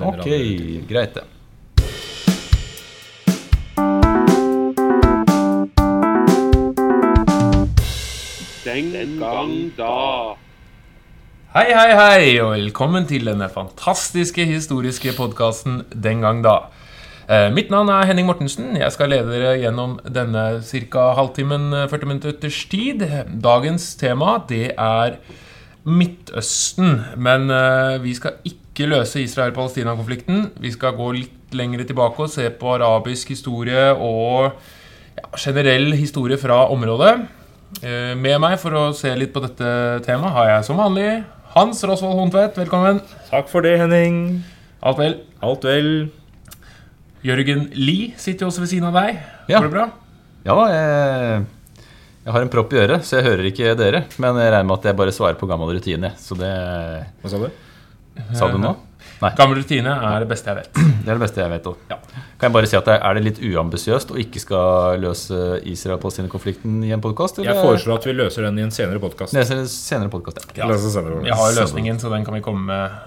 Ok, greit det. Den gang da. Hei, hei, hei, og velkommen til denne fantastiske historiske podkasten Den gang da. Eh, mitt navn er Henning Mortensen. Jeg skal lede dere gjennom denne ca. halvtimen, eh, 40 minutters tid. Dagens tema, det er Midtøsten. Men eh, vi skal ikke løse Israel-Palestina-konflikten. Vi skal gå litt lengre tilbake og se på arabisk historie og ja, generell historie fra området. Eh, Med meg for å se litt på dette temaet har jeg som vanlig Hans Rosvold Hontvedt. Velkommen. Takk for det, Henning. Alt vel? Alt vel? Jørgen Lie sitter jo også ved siden av deg. Ja. Går det bra? Ja da, jeg, jeg har en propp i øret, så jeg hører ikke dere. Men jeg regner med at jeg bare svarer på gammel rutine. Så det Hva sa du? Sa du nå? Nei, Gammel rutine er det beste jeg vet. det er det beste jeg vet. òg. Ja. Kan jeg bare si at Er det litt uambisiøst å ikke skal løse Israel-Palestina-konflikten i en podkast? Jeg foreslår at vi løser den i en senere podkast. Senere podkast, ja. Jeg har løsningen, så den kan vi komme med.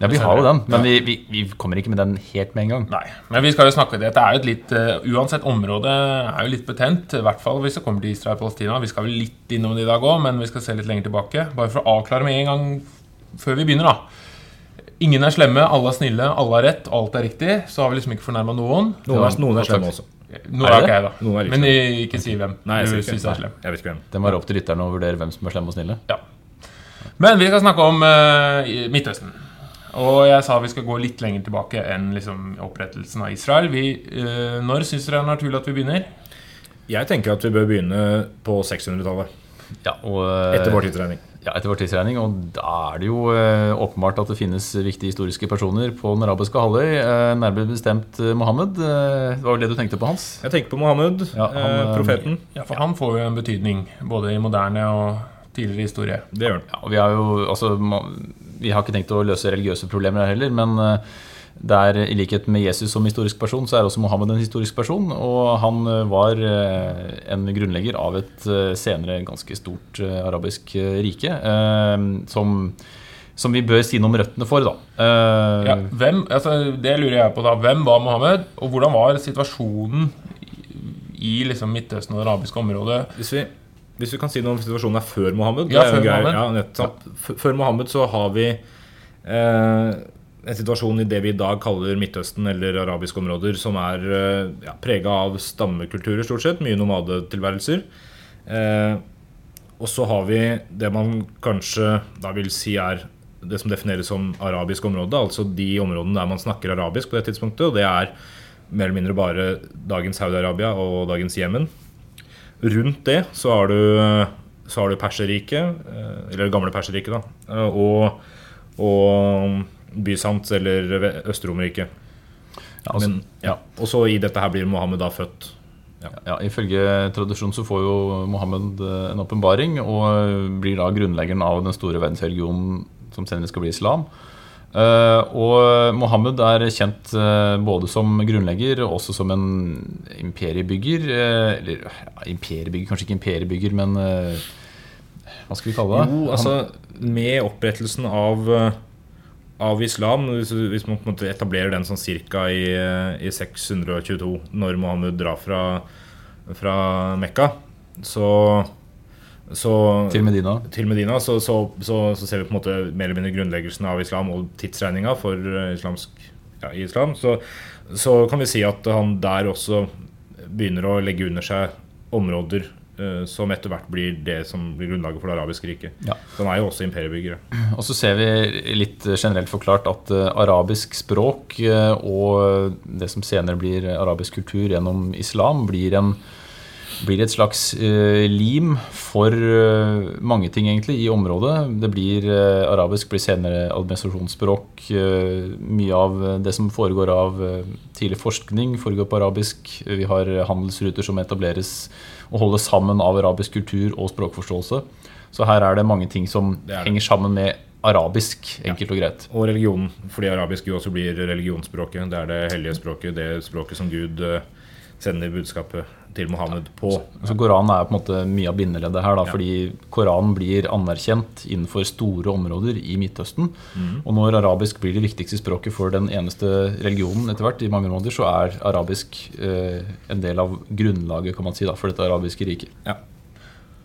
ja. Vi har jo den, men vi, vi, vi kommer ikke med den helt med en gang. Nei, men vi skal jo snakke Dette er jo et litt uh, Uansett, området er jo litt betent. I hvert fall hvis det kommer til Israel og Palestina. Vi skal vel litt innom det i dag òg, men vi skal se litt lenger tilbake. Bare for å avklare med en gang før vi begynner, da. Ingen er slemme, alle er snille, alle har rett, alt er riktig. Så har vi liksom ikke fornærma noen. Noen er, noen er slemme også. Nå Er er ikke jeg, da. Noen er Men ikke si hvem Nei, jeg du syns er slem. Jeg vet ikke hvem. Det må være opp til lytterne å vurdere hvem som er slemme og snille. Ja. Men vi skal snakke om uh, Midtøsten. Og jeg sa vi skal gå litt lenger tilbake enn liksom, opprettelsen av Israel. Vi, uh, når syns dere det er naturlig at vi begynner? Jeg tenker at vi bør begynne på 600-tallet. Ja, og, uh, Etter vår tidsregning. Ja, etter vår tidsregning. Og da er det jo eh, åpenbart at det finnes viktige historiske personer på den arabiske halvøy. Eh, nærmere bestemt eh, Mohammed. Det var vel det du tenkte på, Hans? Jeg tenker på Mohammed, Ja, han, eh, profeten. Ja, For han får jo en betydning både i moderne og tidligere historie. Det gjør han. Ja, vi har jo altså Vi har ikke tenkt å løse religiøse problemer her heller, men eh, det er i likhet med Jesus som historisk person, så er også Mohammed en historisk person. Og han eh, var eh, en grunnlegger av et eh, senere ganske stort arabisk rike. eh, Som, som vi bør si noe om røttene for, da. Eh, Ja, hvem, altså, det lurer jeg på da. Hvem var Mohammed, og hvordan var situasjonen i liksom, Midtøsten og det arabiske området? Hvis vi, hvis vi kan si noe om situasjonen er før Mohammed Ja, før Mohammed. Ja, Før Mohammed så har vi eh, en situasjon i det vi i dag kaller Midtøsten eller arabiske områder, som er eh, ja, prega av stammekulturer, stort sett. Mye nomadetilværelser. Eh, og så har vi det man kanskje da vil si er det som defineres som arabisk område, altså de områdene der man snakker arabisk på det tidspunktet. Og det er mer eller mindre bare dagens Saudi-Arabia og dagens Jemen. Rundt det så har du, så du Perserriket, eh, eller det gamle Perserriket, da, eh, og, og Bysant, eller Øst-Romerike. ja, altså, ja. Og så i dette her blir Mohammed da født. Ja, Ifølge tradisjonen så får jo Mohammed eh, en åpenbaring og blir da grunnleggeren av den store verdensreligionen som senere skal bli islam. Eh, og Mohammed er kjent eh, både som grunnlegger og også som en imperiebygger. eh, eller ja, imperiebygger, kanskje ikke imperiebygger, men eh, hva skal vi kalle det? Jo, altså med opprettelsen av, eh, av islam, hvis, man på en måte etablerer den sånn cirka i, eh, i 622, når Mohammed drar fra, fra Mekka, så, så til Medina. til Medina, så, så, så, så ser vi på en måte mer eller mindre grunnleggelsen av islam og tidsregninga for eh, islamsk, ja, i islam. Så, så kan vi si at han der også begynner å legge under seg områder som etter hvert blir det som blir grunnlaget for det arabiske riket. Ja. Han er jo også imperiebyggere. Og så ser vi litt generelt forklart at eh, arabisk språk eh, og det som senere blir arabisk kultur gjennom islam, blir, en, blir et slags eh, lim for eh, mange ting egentlig i området. Det blir eh, Arabisk blir senere administrasjonsspråk. eh, mye av det som foregår av eh, tidlig forskning, foregår på arabisk. Vi har handelsruter som etableres og holde sammen av arabisk kultur og språkforståelse. Så her er det mange ting som Det det. henger sammen med arabisk, enkelt og greit. Og religionen, fordi arabisk jo også blir religionsspråket. Det er det hellige språket, det språket som Gud eh, sender budskapet til Mohammed på. Så Koranen er på en måte mye av bindeleddet her, da, Ja. fordi Koranen blir anerkjent innenfor store områder i Midtøsten. Mm. Og når arabisk blir det viktigste språket for den eneste religionen etter hvert, i mange måneder, så er arabisk eh, en del av grunnlaget kan man si, da, for dette arabiske riket.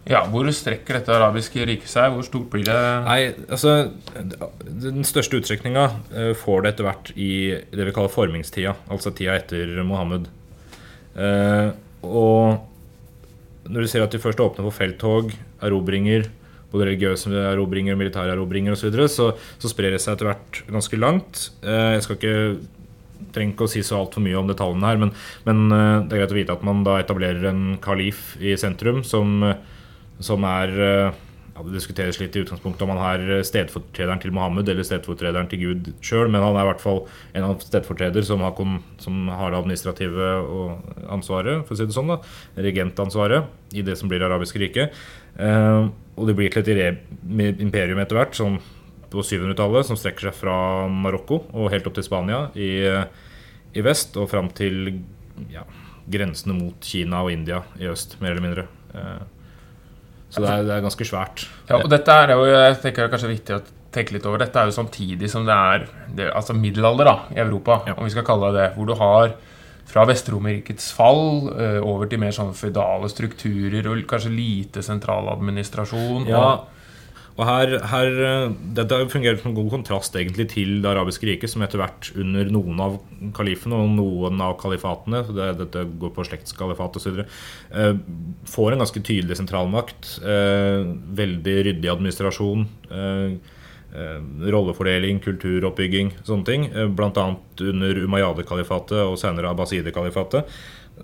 Ja, Hvor strekker dette arabiske riket seg? Hvor stort blir det? Nei, altså Den største utstrekninga eh, får det etter hvert i det vi kaller formingstida, altså tida etter Mohammed. Eh, og når du ser at de først åpner for felttog, erobringer, både religiøse erobringer og militære erobringer osv., så, videre, så så sprer det seg etter hvert ganske langt. Eh, jeg skal ikke trenger ikke å si så altfor mye om detaljene her, men, men eh, det er greit å vite at man da etablerer en kalif i sentrum som, som er eh, ja, Det diskuteres litt i utgangspunktet om han er stedfortrederen til Mohammed eller stedfortrederen til Gud sjøl, men han er i hvert fall en av stedfortreder som har, som har det administrative ansvaret, for å si det sånn, da, regentansvaret i det som blir arabiske riket. Eh, og det blir til et imperium etter hvert, som på 700-tallet, som strekker seg fra Marokko og helt opp til Spania i, i vest, og fram til ja, grensene mot Kina og India i øst, mer eller mindre. Eh, Så det er, det er ganske svært. Ja, og dette er jo, jeg tenker det er kanskje viktig å tenke litt over. Dette er jo samtidig som det er det, altså middelalder da, i Europa, Ja. om vi skal kalle det det. Hvor du har fra Vestromerrikets fall eh, over til mer sånn føydale strukturer og kanskje lite sentraladministrasjon. Ja, og- og her, her eh, Dette fungerer som god kontrast egentlig til det arabiske riket, som etter hvert under noen av kalifene og noen av kalifatene det, Dette går på slektskalifat osv. Eh, får en ganske tydelig sentralmakt. Eh, veldig ryddig administrasjon. Eh, eh, rollefordeling, kulturoppbygging, sånne ting. Bl.a. blant annet under Umayyade-kalifatet og senere Abbaside-kalifatet.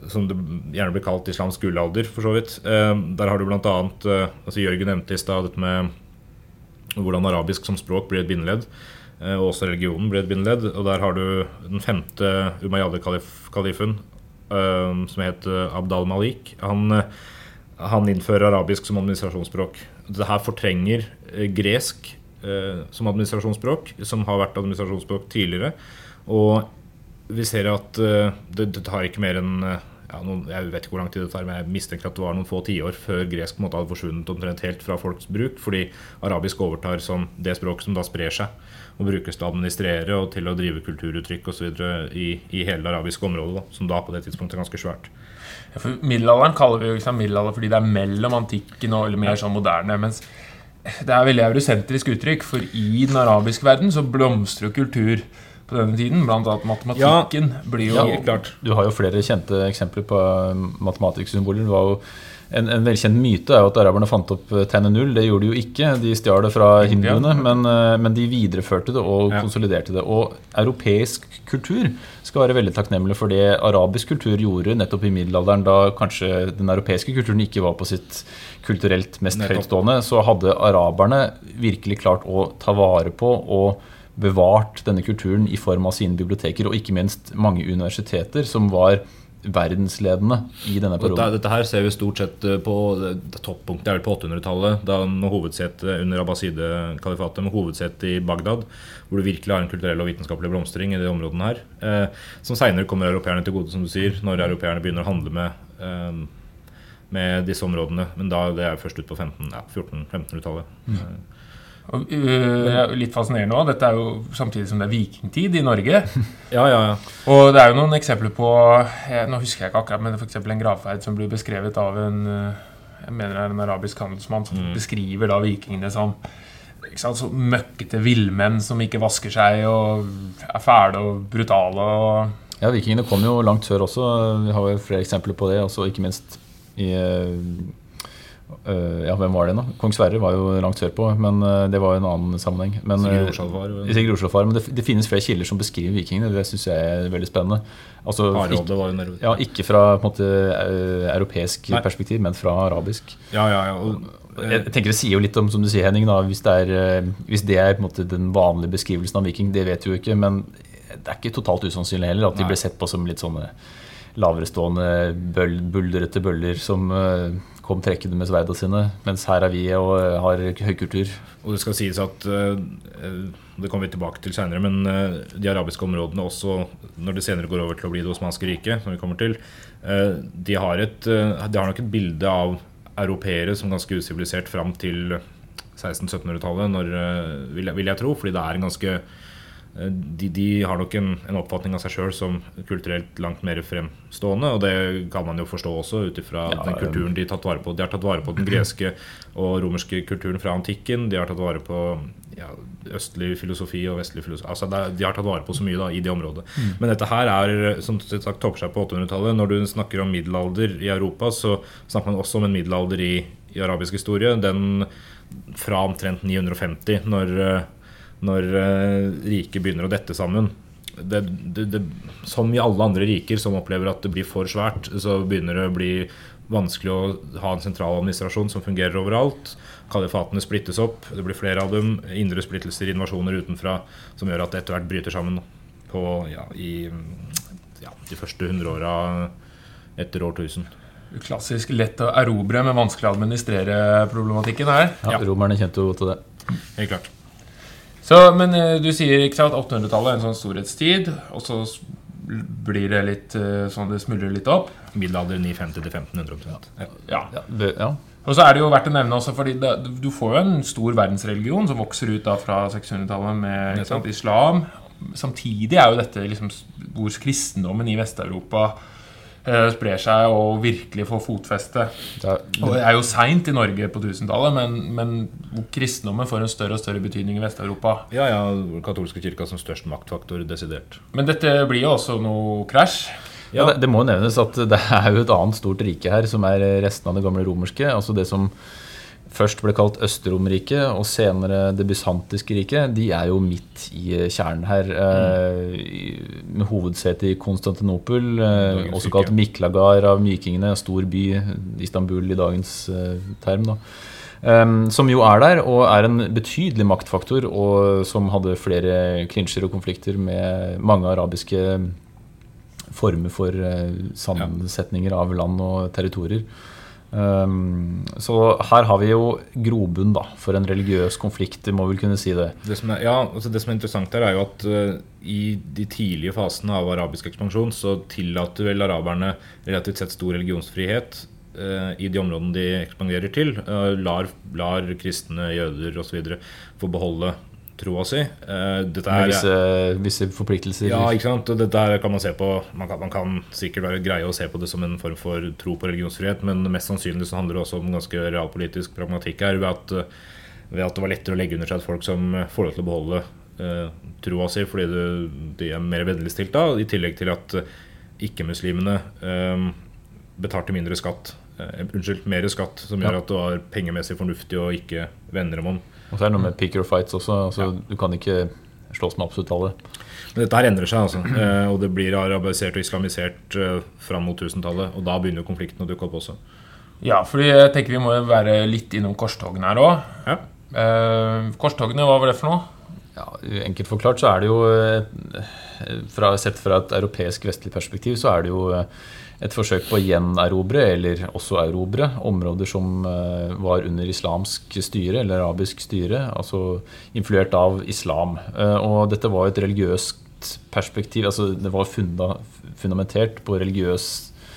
Som det gjerne blir kalt islams gullalder, for så vidt. Eh, der har du eh, altså Jørgen nevnte i stad dette med hvordan arabisk som språk blir et bindeledd. eh, Og også religionen blir et bindeledd. Og der har du den femte Umayyade-kalifen, eh, som het Abdal Abd al-Malik. Han, eh, han innfører arabisk som administrasjonsspråk. Det her fortrenger gresk som administrasjonsspråk, som har vært administrasjonsspråk tidligere. Og vi ser at det, det tar ikke mer enn ja, noen, Jeg vet ikke hvor lang tid det tar, men jeg mistenker at det var noen få tiår før gresk på en måte hadde forsvunnet omtrent helt fra folks bruk, fordi arabisk overtar som det språket som da sprer seg og brukes til å administrere og til å drive kulturuttrykk osv. I, i hele det arabiske området, da, som da på det tidspunktet er ganske svært. Ja, for middelalderen kaller vi jo sant, middelalder fordi det er mellom antikken og eller mer sånn moderne. Mens det er veldig eurosentrisk uttrykk, for i den arabiske verden så blomstrer jo kultur på denne tiden. Blant annet matematikken blir jo Ja, helt klart. Du har jo flere kjente eksempler på matematikksymboler. Det var jo en, en velkjent myte er jo at araberne fant opp eh, tegnet null. Det gjorde de jo ikke. De stjal det fra hinduene, men, eh, men de videreførte det og Ja. konsoliderte det. Og europeisk kultur skal være veldig takknemlig for det arabisk kultur gjorde nettopp i middelalderen, da kanskje den europeiske kulturen ikke var på sitt kulturelt mest Nettopp. høytstående. Så hadde araberne virkelig klart å ta vare på og bevart denne kulturen i form av sine biblioteker, og ikke minst mange universiteter som var verdensledende i denne perioden. Dette, dette her ser vi stort sett eh, på det toppunktet er vel på 800-tallet, da med hovedsete under Abbaside-kalifatet, med hovedsete i Bagdad, hvor du virkelig har en kulturell og vitenskapelig blomstring i de områdene her. Eh, som seinere kommer europeerne til gode, som du sier, når europeerne begynner å handle med, eh, med disse områdene. Men da det er først ut på 15, ja, 1400-1500-tallet. Og, øh, er litt fascinerende også. Dette er jo samtidig som det er vikingtid i Norge. Ja, ja, ja. Og det er jo noen eksempler på jeg, Nå husker jeg ikke akkurat, men f.eks. en gravferd som blir beskrevet av en eh, Jeg mener det er en arabisk handelsmann som beskriver da vikingene som så møkkete villmenn som ikke vasker seg og er fæle og brutale. og Ja, Vikingene kom jo langt sør også. Vi har jo flere eksempler på det. Også ikke minst i eh, Ja, hvem var det nå? Kong Sverre var jo langt sørpå, men eh, det var jo en annen sammenheng. Men, Sigurd Oslofar. Orsalfar. Sigurd men det, det finnes flere kilder som beskriver vikingene. Det syns jeg er veldig spennende. Altså, ikke, var jo ja, ikke fra på en måte, eh, europeisk Nei. perspektiv, men fra arabisk. Ja, ja, ja. Og, eh, Jeg tenker Det sier jo litt om som du sier Henning da, hvis det er, eh, hvis det er måte, den vanlige beskrivelsen av viking. Det vet vi jo ikke, men det er ikke totalt usannsynlig heller at de Nei. ble sett på som litt sånne laverestående bøll, buldrete bøller som eh, kom trekkende med sverda sine. Mens her er vi og har høykultur. Og det skal sies at eh, eh, Det kommer vi tilbake til seinere, men eh, de arabiske områdene også, når det senere går over til å bli det osmanske riket, som vi kommer til, eh, de har, et, eh, de har nok et bilde av europeere som ganske usivilisert fram til 1600-1700-tallet, eh, vil, vil jeg tro. Fordi det er en ganske eh, de, de har nok en, en oppfatning av seg sjøl som kulturelt langt mer fremstående. Og det kan man jo forstå også ut ifra Ja, den kulturen de har tatt vare på. De har tatt vare på den greske og romerske kulturen fra antikken. De har tatt vare på ja, østlig filosofi og vestlig filosofi. Altså de har tatt vare på så mye da, i det området. Men dette her er, som sagt, topper seg på 800-tallet. Når du snakker om middelalder i Europa, så snakker man også om en middelalder i, i arabisk historie. Den fra omtrent 950, når, eh, når eh, riket begynner å dette sammen. Det, det, det, som i alle andre riker som opplever at det blir for svært, så begynner det å bli vanskelig å ha en sentral administrasjon som fungerer overalt. Kalifatene splittes opp, det blir flere av dem. Indre splittelser, invasjoner utenfra, som gjør at det etter hvert bryter sammen på, ja, i ja, de første hundreåra etter årtusen. Klassisk lett å erobre, men vanskelig å administrere problematikken her. Ja, Ja. Romerne kjente jo til det. Helt klart. Så, men eh, du sier ikke sant, 800-tallet er en sånn storhetstid, og så blir det litt eh, sånn det smuldrer litt opp. Middelalder 950 til 1500 omtrent. Ja. Ja. Ja. Og så er det jo verdt å nevne også, fordi det, du får jo en stor verdensreligion som vokser ut da fra 600-tallet med sant, islam. Samtidig er jo dette liksom hvor kristendommen i Vest-Europa sprer seg og virkelig får fotfeste. Det er, Og det er jo seint i Norge på 1000-tallet, men, men kristendommen får en større og større betydning i Vest-Europa. Ja, ja, katolske kirka som størst maktfaktor, desidert. Men dette blir jo også noe krasj. Ja, det, det må jo nevnes at det er jo et annet stort rike her, som er resten av det gamle romerske. Altså det som først ble kalt Øst-Romerriket, og senere det bysantiske riket. De er jo midt i kjernen her, Mm. med hovedsete i Konstantinopel. Eh, Dagens også kalt Miklagar av mykingene, stor by, Istanbul i dagens eh, term. da. Um, som jo er der, og er en betydelig maktfaktor, og som hadde flere klinsjer og konflikter med mange arabiske former for eh, sammensetninger av land og territorier. Um, så her har vi jo grobunn for en religiøs konflikt, må vel kunne si det. Det som er, ja, altså det som er interessant her, er jo at uh, i de tidlige fasene av arabisk ekspansjon så tillater vel araberne relativt sett stor religionsfrihet uh, i de områdene de ekspanderer til. Uh, lar, lar kristne, jøder osv. få beholde troa si. Eh, dette er, visse, visse forpliktelser. ja, ikke sant? Og dette her kan man se på man kan, man kan sikkert være greie å se på det som en form for tro på religionsfrihet, men mest sannsynlig så handler det også om ganske realpolitisk pragmatikk her. Ved at, ved at det var lettere å legge under seg at folk som får lov til å beholde uh, troa si fordi det, de er mer vennligstilt da, i tillegg til at ikke-muslimene uh, betalte mindre skatt. Unnskyld, mer skatt, som gjør at det var pengemessig fornuftig å ikke vende dem om. Og så er det noe med pick your fights også. Altså, Du kan ikke slåss med absolutt alle. Men dette her endrer seg, altså. Eh, og det blir arabisert og islamisert eh, fram mot 1000-tallet. Og da begynner konflikten å dukke opp også. Ja, fordi jeg tenker vi må være litt innom korstogene her òg. Ja. Eh, korstogene, hva var det for noe? Ja, Enkelt forklart så er det jo fra, Sett fra et europeisk vestlig perspektiv så er det jo et forsøk på å gjenerobre, eller også erobre, områder som eh, var under islamsk styre, eller arabisk styre, altså influert av islam. Eh, Og dette var et religiøst perspektiv, altså det var funda, fundamentert på religiøs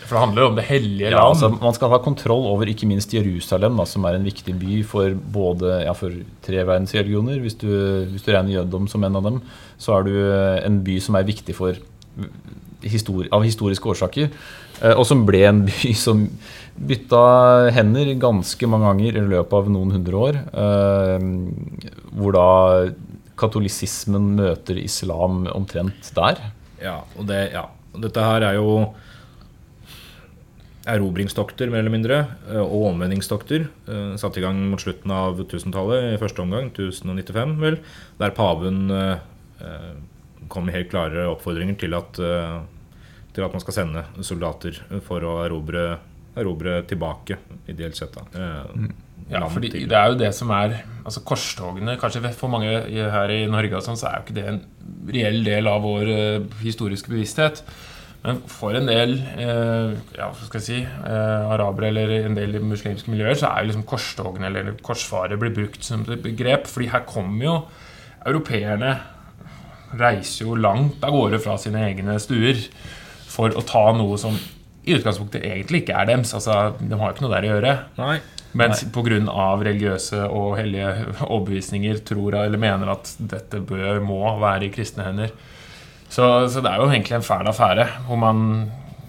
For det handler om det hellige land. ja, altså, man skal ha kontroll over ikke minst Jerusalem, da, som er en viktig by for både ja, for tre verdensreligioner. Hvis du, hvis du regner jødedom som en av dem, så er du en by som er viktig for histori av historiske årsaker. Eh, Og som ble en by som bytta hender ganske mange ganger i løpet av noen hundre år. eh, Hvor da katolisismen møter islam omtrent der. Ja, og det, ja. Dette her er jo erobringstokter, mer eller mindre, eh, og omvendingstokter. Satt i gang mot slutten av 1000-tallet, i første omgang, 1095 vel, der paven kom med helt klare oppfordringer til at, til at man skal sende soldater for å erobre, erobre tilbake, ideelt sett. da. eh, Ja, landet fordi det er jo det som er Altså Korstogene Kanskje for mange her i Norge og sånn, så er jo ikke det en reell del av vår uh, historiske bevissthet. Men for en del uh, ja, hva skal jeg si, uh, arabere eller en del muslimske miljøer, så er jo liksom korstogene eller korsfarer blir brukt som et begrep. fordi her kommer jo europeerne reiser jo langt av gårde fra sine egne stuer for å ta noe som i utgangspunktet egentlig ikke er dems. Altså, de har jo ikke noe der å gjøre. Nei. Men pga. religiøse og hellige overbevisninger tror eller mener at dette bør, må være i kristne hender. Så, så det er jo egentlig en fæl affære hvor man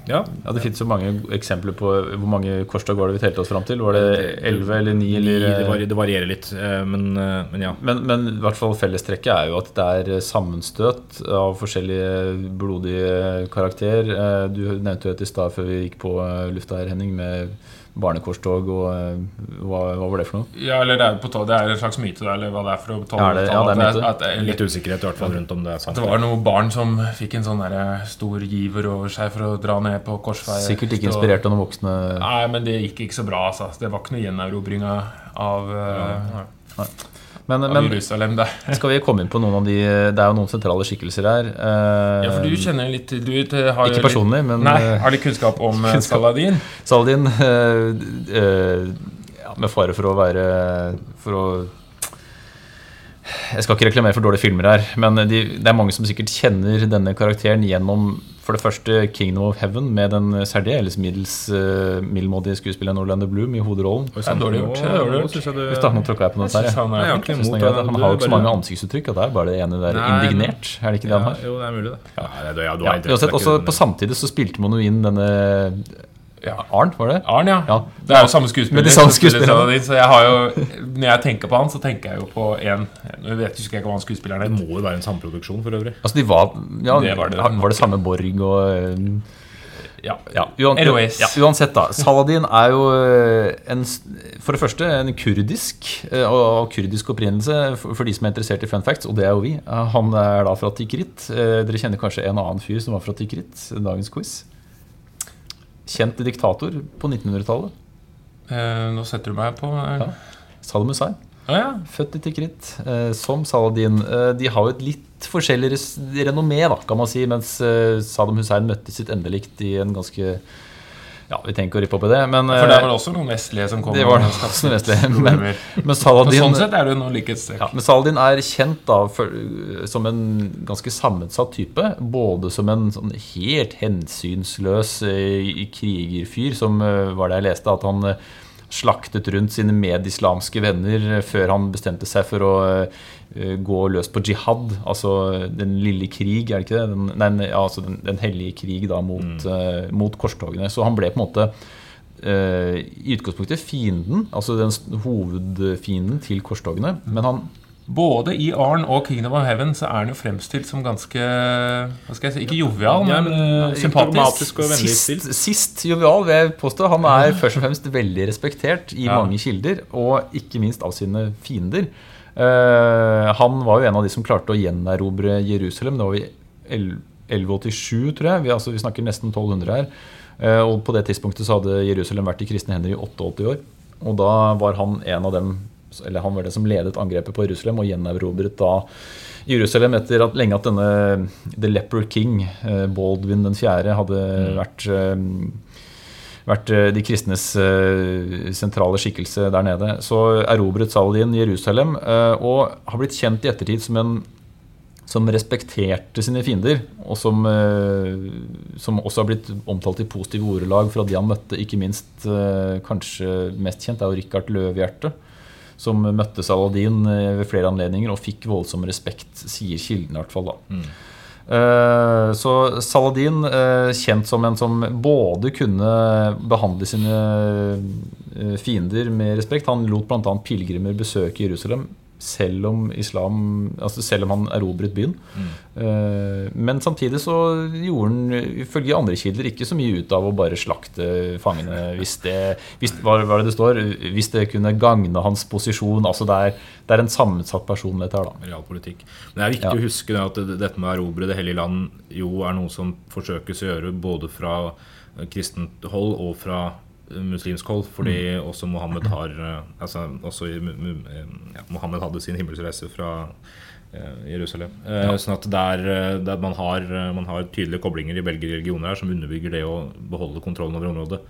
Ja. Ja, Det finnes jo mange eksempler på hvor mange korstog var det vi telte oss fram til. Var det 11 eller 9? Ni, det, varierer, litt, eh, men, eh, men ja. men, men i hvert fall fellestrekket er jo at det er sammenstøt av forskjellige blodige karakter. Eh, Du nevnte jo et i stad før vi gikk på lufta her, Henning, med barnekorstog og eh, hva, hva var det for noe? Ja, eller det er, på, det er en slags myte, eller hva det er for å Ja, det- ja, det er myte. At, at, Litt usikkerhet i hvert fall rundt om det er sant. at det var noen barn som fikk en sånn stor giver over seg for å dra ned på korsveier. Sikkert ikke inspirert av noen voksne Nei, men det gikk ikke så bra. Altså. Det var ikke noe gjenerobring av, eh, Men, men Jerusalem der. skal vi komme inn på noen av de Det er jo noen sentrale skikkelser her. Eh, Ja, for du kjenner litt du eh, har Ikke litt- personlig, men Nei, eh, har litt kunnskap om kunnskap. Saladin? Saladin ja, Med fare for å være For å Jeg skal ikke reklamere for dårlige filmer her, men de, det er mange som sikkert kjenner denne karakteren gjennom for det første Kingdom of Heaven med den særdeles middels uh, middelmådige skuespilleren Orlando Bloom i. Oi, er dårlig gjort, dårlig du- Hvis da, nå tråkka jeg på noe jeg. han er jeg ikke imot er Han har jo ikke så mange ansiktsuttrykk. At det er bare det ene der Nei, indignert. Er det ikke det han har? jo, det er mulig, det. Ja, det, det, ja, du har interesse, uansett, også På samtidig så spilte man jo inn denne Ja. Arnt, var det? Arn, ja. Ja. Det er jo samme skuespiller. Samme skuespiller. spiller Så jeg har jo Når jeg tenker på han, så tenker jeg jo på en Jeg vet husker jeg ikke hva han skuespilleren Det må jo være en samproduksjon for øvrig. Altså, de var Ja, Det var det. var det samme Borg og eh, Ja. Ja, Uansett, ja, uansett, da. Saladin er jo eh, en, for det første en kurdisk eh, og og kurdisk opprinnelse for, for de som er interessert i fun facts, og det er jo vi. Han er da fra Tikrit. Eh, Dere kjenner kanskje en annen fyr som var fra Tikrit? Dagens quiz. Kjent diktator på 1900-tallet. Eh, nå setter du meg på eh, Ja. Saddam Hussein. Ah, ja. Født i Tikrit, eh, som Saladin. Eh, de har jo et litt forskjellig renommé, da, kan man si, mens eh, Saddam Hussein møtte sitt endelikt i en ganske Ja, vi trenger ikke å rippe opp i det, men For det eh, var vel også noen vestlige som kom det var det også noen vestlige, men- men Saladin sånn sett er det jo noen likhetstrekk. ja, men Saladin er kjent da for, som en ganske sammensatt type. Både som en sånn helt hensynsløs eh, krigerfyr, som eh, var det jeg leste, at han eh, slaktet rundt sine medislamske venner eh, før han bestemte seg for å eh, gå løs på jihad, altså den lille krig, er det ikke det? Den, nei, ja, altså den, den hellige krig da mot, eh, mot korstogene. Så han ble på en måte i utgangspunktet fienden, altså den hovedfienden til korstogene. Men han Både i Arn og Kingdom of Heaven så er han jo fremstilt som ganske Hva skal jeg si Ikke jovial, Ja, men, men, eh, eh, sympatisk. og vennlig sist, sist jovial, vil jeg påstå. Han er først og fremst veldig respektert i Ja. mange kilder, og ikke minst av sine fiender. Uh, han var jo en av de som klarte å gjenerobre Jerusalem. Det var i 1187, tror jeg. Vi, altså, vi snakker nesten 1200 her. Uh, og på det tidspunktet så hadde Jerusalem vært i kristne hender i 88 år. Og da var han en av dem Eller han var det som ledet angrepet på Jerusalem og gjenerobret da Jerusalem etter at lenge at denne The Leper King, eh, Baldwin den fjerde, hadde vært eh, vært eh, de kristnes sentrale skikkelse der nede. Så erobret Saladin Jerusalem og har blitt kjent i ettertid som en som respekterte sine fiender, og som, som også har blitt omtalt i positive ordelag fra de han møtte. Ikke minst, kanskje mest kjent, er jo Richard Løvhjerte, som møtte Saladin eh, ved flere anledninger og fikk voldsom respekt, sier kilden i hvert fall. da. Eh, Så Saladin, eh, kjent som en som både kunne behandle sine fiender med respekt Han lot bl.a. pilegrimer besøke Jerusalem selv om islam Altså selv om han erobret byen. Mm. Men samtidig så gjorde han ifølge andre kilder ikke så mye ut av å bare slakte fangene hvis det, hvis, hva hva det det står? Hvis det kunne gagne hans posisjon. Altså det er, det er en sammensatt personlighet her, da. realpolitikk. Men det er viktig Ja. å huske at dette med å erobre det hellige land jo er noe som forsøkes å gjøre både fra eh, kristent hold og fra eh, muslimsk hold. Fordi Mm. også Mohammed har eh, altså også eh, ja, Mohammed hadde sin himmelsreise fra eh, Jerusalem. Eh, Sånn at der, eh, der man, har, man har tydelige koblinger i begge religioner her som underbygger det å beholde kontrollen over området.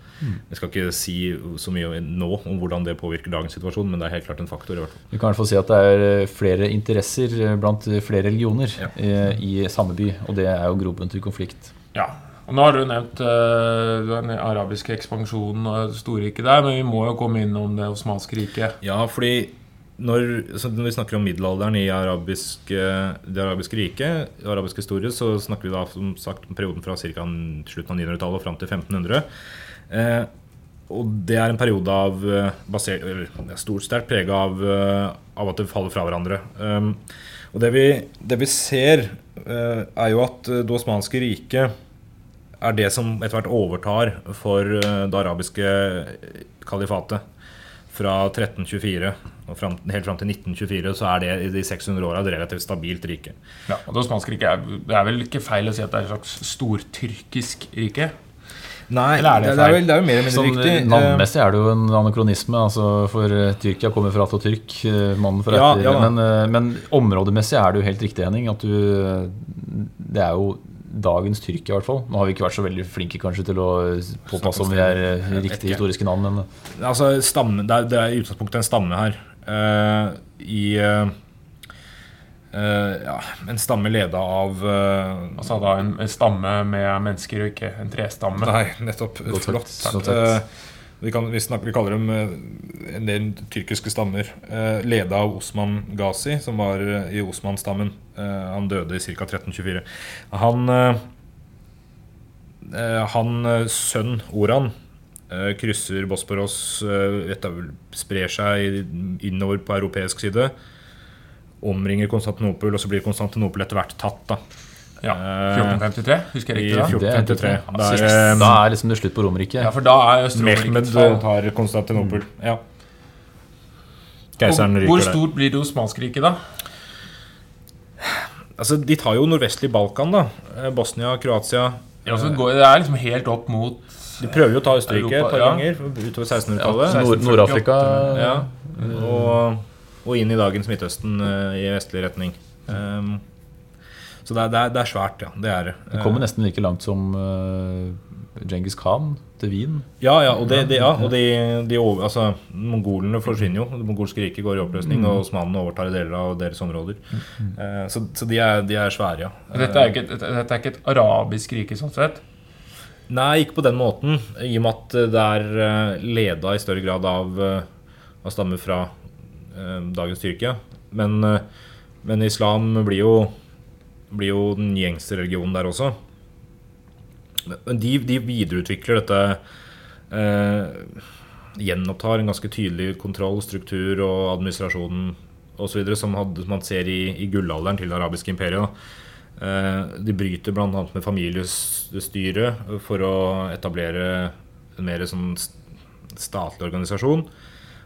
Jeg skal ikke si så mye nå om hvordan det påvirker dagens situasjon, men det er helt klart en faktor. i hvert fall. Vi kan i hvert fall si at det er flere interesser blant flere religioner Ja. eh, i samme by, og det er jo grobunn til konflikt. Ja. Og nå har du nevnt uh, den arabiske ekspansjonen og storriket der, men vi må jo komme innom det osmanske riket. Ja, fordi når, så når vi snakker om middelalderen i arabisk, det arabiske riket, arabisk historie, så snakker vi da som sagt om perioden fra ca. slutten av 900-tallet og fram til 1500. Eh, og det er en periode av eh, basert, eller, er stort sterkt prega av, eh, av at det faller fra hverandre. Um, og det vi, det vi ser, eh, er jo at det osmanske riket er det som etter hvert overtar for eh, det arabiske kalifatet. Fra 1324 og frem, helt fram til 1924 så er det i de 600 åra et relativt stabilt rike. Ja, og Det osmanske riket er, det er vel ikke feil å si at det er et slags stortyrkisk rike? Nei, Eller er det det, er vel, det er jo mer eller mindre Sånn, riktig. Navnmessig er det jo en anakronisme, altså, for eh, Tyrkia kommer fra Atatürk, eh, mannen fra etter. ja. Men, eh, men områdemessig er det jo helt riktig, Henning. At du, det er jo dagens Tyrkia, i hvert fall. Nå har vi ikke vært så veldig flinke kanskje til å påpasse om vi er eh, riktige historiske navn, men eh, Altså, stamme, det, er, det er i utgangspunktet en stamme her. Uh, I uh, uh, ja, En stamme leda av Altså da en, en stamme med mennesker og ikke en trestamme. Nei, nettopp. Godt Flott. godt vi, kan, vi, snakker, vi kaller dem eh, en del tyrkiske stammer. Eh, leda av Osman Ghazi, som var eh, i Osman-stammen. Eh, han døde i ca. 1324. Han, eh, eh, han sønn Oran krysser Bosporos, sprer seg innover på europeisk side. Omringer Konstantinopel, og så blir Konstantinopel etter hvert tatt. da Ja, Eh, 1453, husker jeg riktig da? 1453. det er, um, da er liksom det slutt på Romerriket. Ja, for da er Mehmed tar Konstantinopel. Ja. Hvor, Keiseren ryker der. stort blir det osmanske riket, da? Altså, de tar jo nordvestlig Balkan, da. Eh, Bosnia, Kroatia. Ja, så går, det er liksom helt opp mot De prøver jo å ta Østerrike et par ja. ganger utover 1600-tallet. Ja, Nord- Nord-Afrika Ja. Og, og inn i dagens Midtøsten eh, i vestlig retning. Um, så det er, det, er, det er svært, ja. Det er det. Det kommer nesten like langt som uh, Djengis Khan til Wien. Ja, ja, og, det, det, ja, og de, de over, altså, mongolene forsvinner jo. Det mongolske riket går i oppløsning, og osmanene overtar deler av deres områder. Eh, så så de, er, de er svære, ja. Dette er ikke et, dette er ikke et arabisk rike, sånn sett. Nei, ikke på den måten. I og med at det er eh, leda i større grad av, eh, av stammer fra eh, dagens Tyrkia. Men, eh, men islam blir jo, blir jo den gjengse religionen der også. De, de videreutvikler dette eh, Gjenopptar en ganske tydelig kontroll, struktur og administrasjon osv. Som, som man ser i, i gullalderen til det arabiske imperiet. Eh, De bryter bl.a. med familiestyret for å etablere en mer sånn statlig organisasjon.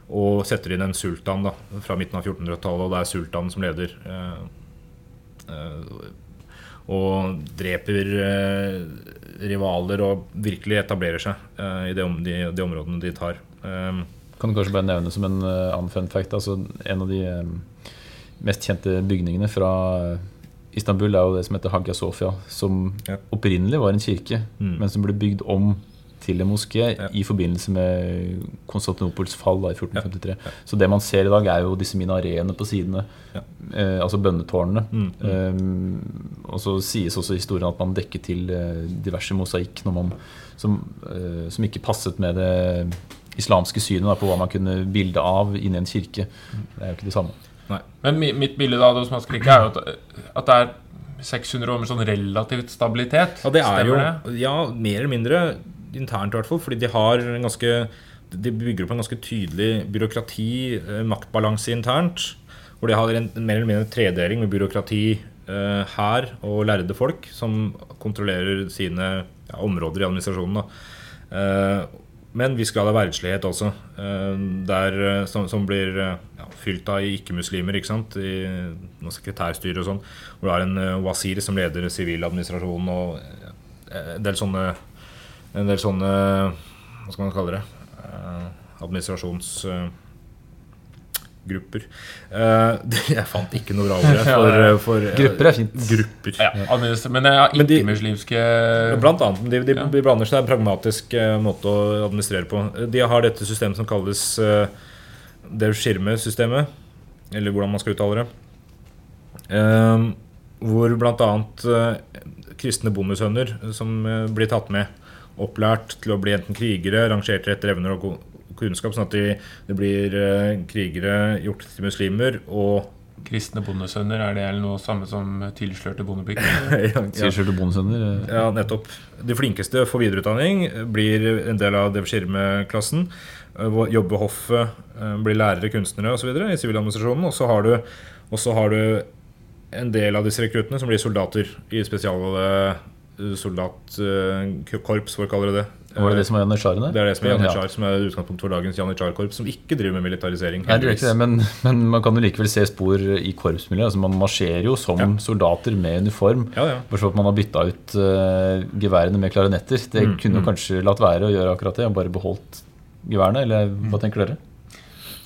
Og setter inn en sultan da, fra midten av 1400-tallet, og det er sultanen som leder. eh, Og dreper eh, rivaler og virkelig etablerer seg eh, i de, de, de områdene de tar. Eh, Kan du kanskje bare nevne som en eh, annen fun fact altså En av de eh, mest kjente bygningene fra eh, Istanbul er jo det som heter Hagia Sofia, som Ja. opprinnelig var en kirke, Mm. men som ble bygd om til en moské Ja. i forbindelse med Konstantinopels fall da, i 1453. Så det man ser i dag, er jo disse minareene på sidene, Ja. eh, altså bønnetårnene. Mm, mm. Eh, og så sies også i historien at man dekket til eh, diverse mosaikk når man, som, eh, som ikke passet med det islamske synet da, på hva man kunne bilde av inni en kirke. Det er jo ikke det samme. Men mi- mitt bilde av det osmanske riket er jo at, at det er 600 år med sånn relativt stabilitet. Ja, det er jo det? Ja, mer eller mindre internt, i hvert fall. Fordi de har en ganske De bygger opp en ganske tydelig byråkrati, eh, maktbalanse internt. Hvor de har en, mer eller mindre tredeling med byråkrati, eh, her og lærde folk som kontrollerer sine ja, områder i administrasjonen. Eh, men viss grad av verdslighet også, eh, der, eh, som, som blir eh, ja, fylt av ikke-muslimer. ikke sant? I noe sekretærstyre og sånn. Hvor du har en wasir som leder siviladministrasjonen og en del sånne En del sånne Hva skal man kalle det? Eh, administrasjons... Eh, Administrasjonsgrupper. Eh, jeg fant ikke noe bra ord her for, eh, for Grupper er fint. Grupper. Ja, ja. men det er ikke-muslimske Blant annet. De, de, Ja. de blander seg. Det er en pragmatisk måte å administrere på. De har dette systemet som kalles det skirmesystemet. Eller hvordan man skal uttale det. Um, hvor bl.a. Uh, kristne bondesønner som uh, blir tatt med. Opplært til å bli enten krigere, rangert etter evner og kunnskap, sånn at de, de blir eh, krigere gjort til muslimer. Og kristne bondesønner. Er det noe samme som tilslørte bondepiker? ja, Sier bondesønner. eh, Ja, nettopp. De flinkeste får videreutdanning, blir en del av Devshirme-klassen. eh, hoffet, blir lærere, kunstnere osv. i siviladministrasjonen. Og så har du, har du en del av disse rekruttene som blir soldater i spesialsoldatkorps, for å kalle det det. Var det det som var janitsjarene? Det er det som er Ja. janitsjar, som er utgangspunktet for dagens janitsjarkorps, som ikke driver med militarisering. Nei, det ikke det, men, men man kan jo likevel se spor i korpsmiljøet. Altså man marsjerer jo som Ja. soldater med uniform. Ja, ja. Bare så at man har bytta ut uh, geværene med klarinetter. Det Mm, kunne mm. kanskje latt være å gjøre akkurat det, og bare beholdt geværene, eller hva tenker dere?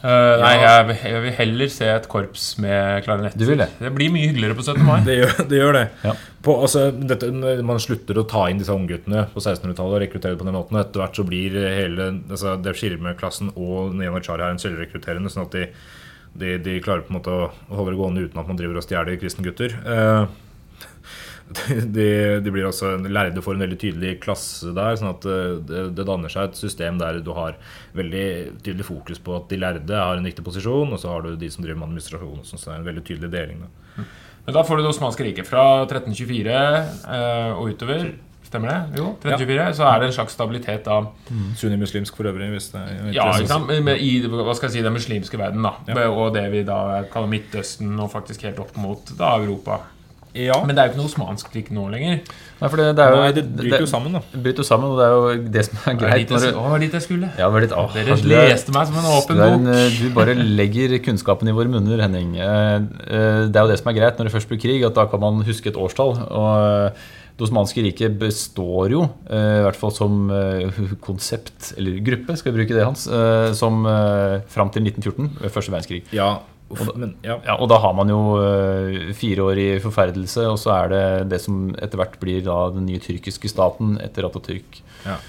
Eh, nei, jeg, vil- jeg vil heller se et korps med klarinett. Du vil det? Det blir mye hyggeligere på 17. mai. Det gjør det. Gjør det. Ja. På, altså, dette, man slutter å ta inn disse ungguttene på 1600-tallet og rekruttere på den måten. Etter hvert så blir hele altså, Devshirme-klassen og Neanachar her en selvrekrutterende, sånn at de, de, de klarer på en måte å, holde det gående uten at man driver og stjeler kristne gutter. Eh, de, de blir også lærde for en veldig tydelig klasse der. sånn at eh, det, det danner seg et system der du har veldig tydelig fokus på at de lærde har en viktig posisjon, og så har du de som driver med administrasjon. og sånn, så det er en veldig tydelig deling. da. Men da får du det osmanske riket. Fra 1324 eh, og utover, stemmer det? Jo, 1324, så er det en slags stabilitet da. Sunnimuslimsk for øvrig. Hvis det er Ja, ikke sant? I hva skal jeg si, den muslimske verden, da. Ja. Og det vi da kaller Midtøsten, og faktisk helt opp mot da, Europa. Ja. Men det er jo ikke noe osmansk krig nå lenger. Nei, for det, det er jo, Nei, det bryter jo sammen, da. Det bryter jo sammen, og det er jo det som er greit. dit å, det var dit jeg skulle. ja, det var litt, åh, Dere er- leste meg som en åpen bok. eh, du bare legger kunnskapen i våre munner, Henning. Eh, eh, Det er jo det som er greit når det først blir krig, at da kan man huske et årstall. Og Det osmanske riket består jo, i hvert fall som konsept, eller gruppe, skal vi bruke det, Hans, som fram til 1914, første verdenskrig. Ja, uff, men, ja. Ja, og da har man jo eh, fire år i forferdelse, og så er det det som etter hvert blir da den nye tyrkiske staten etter Atatürk. ja.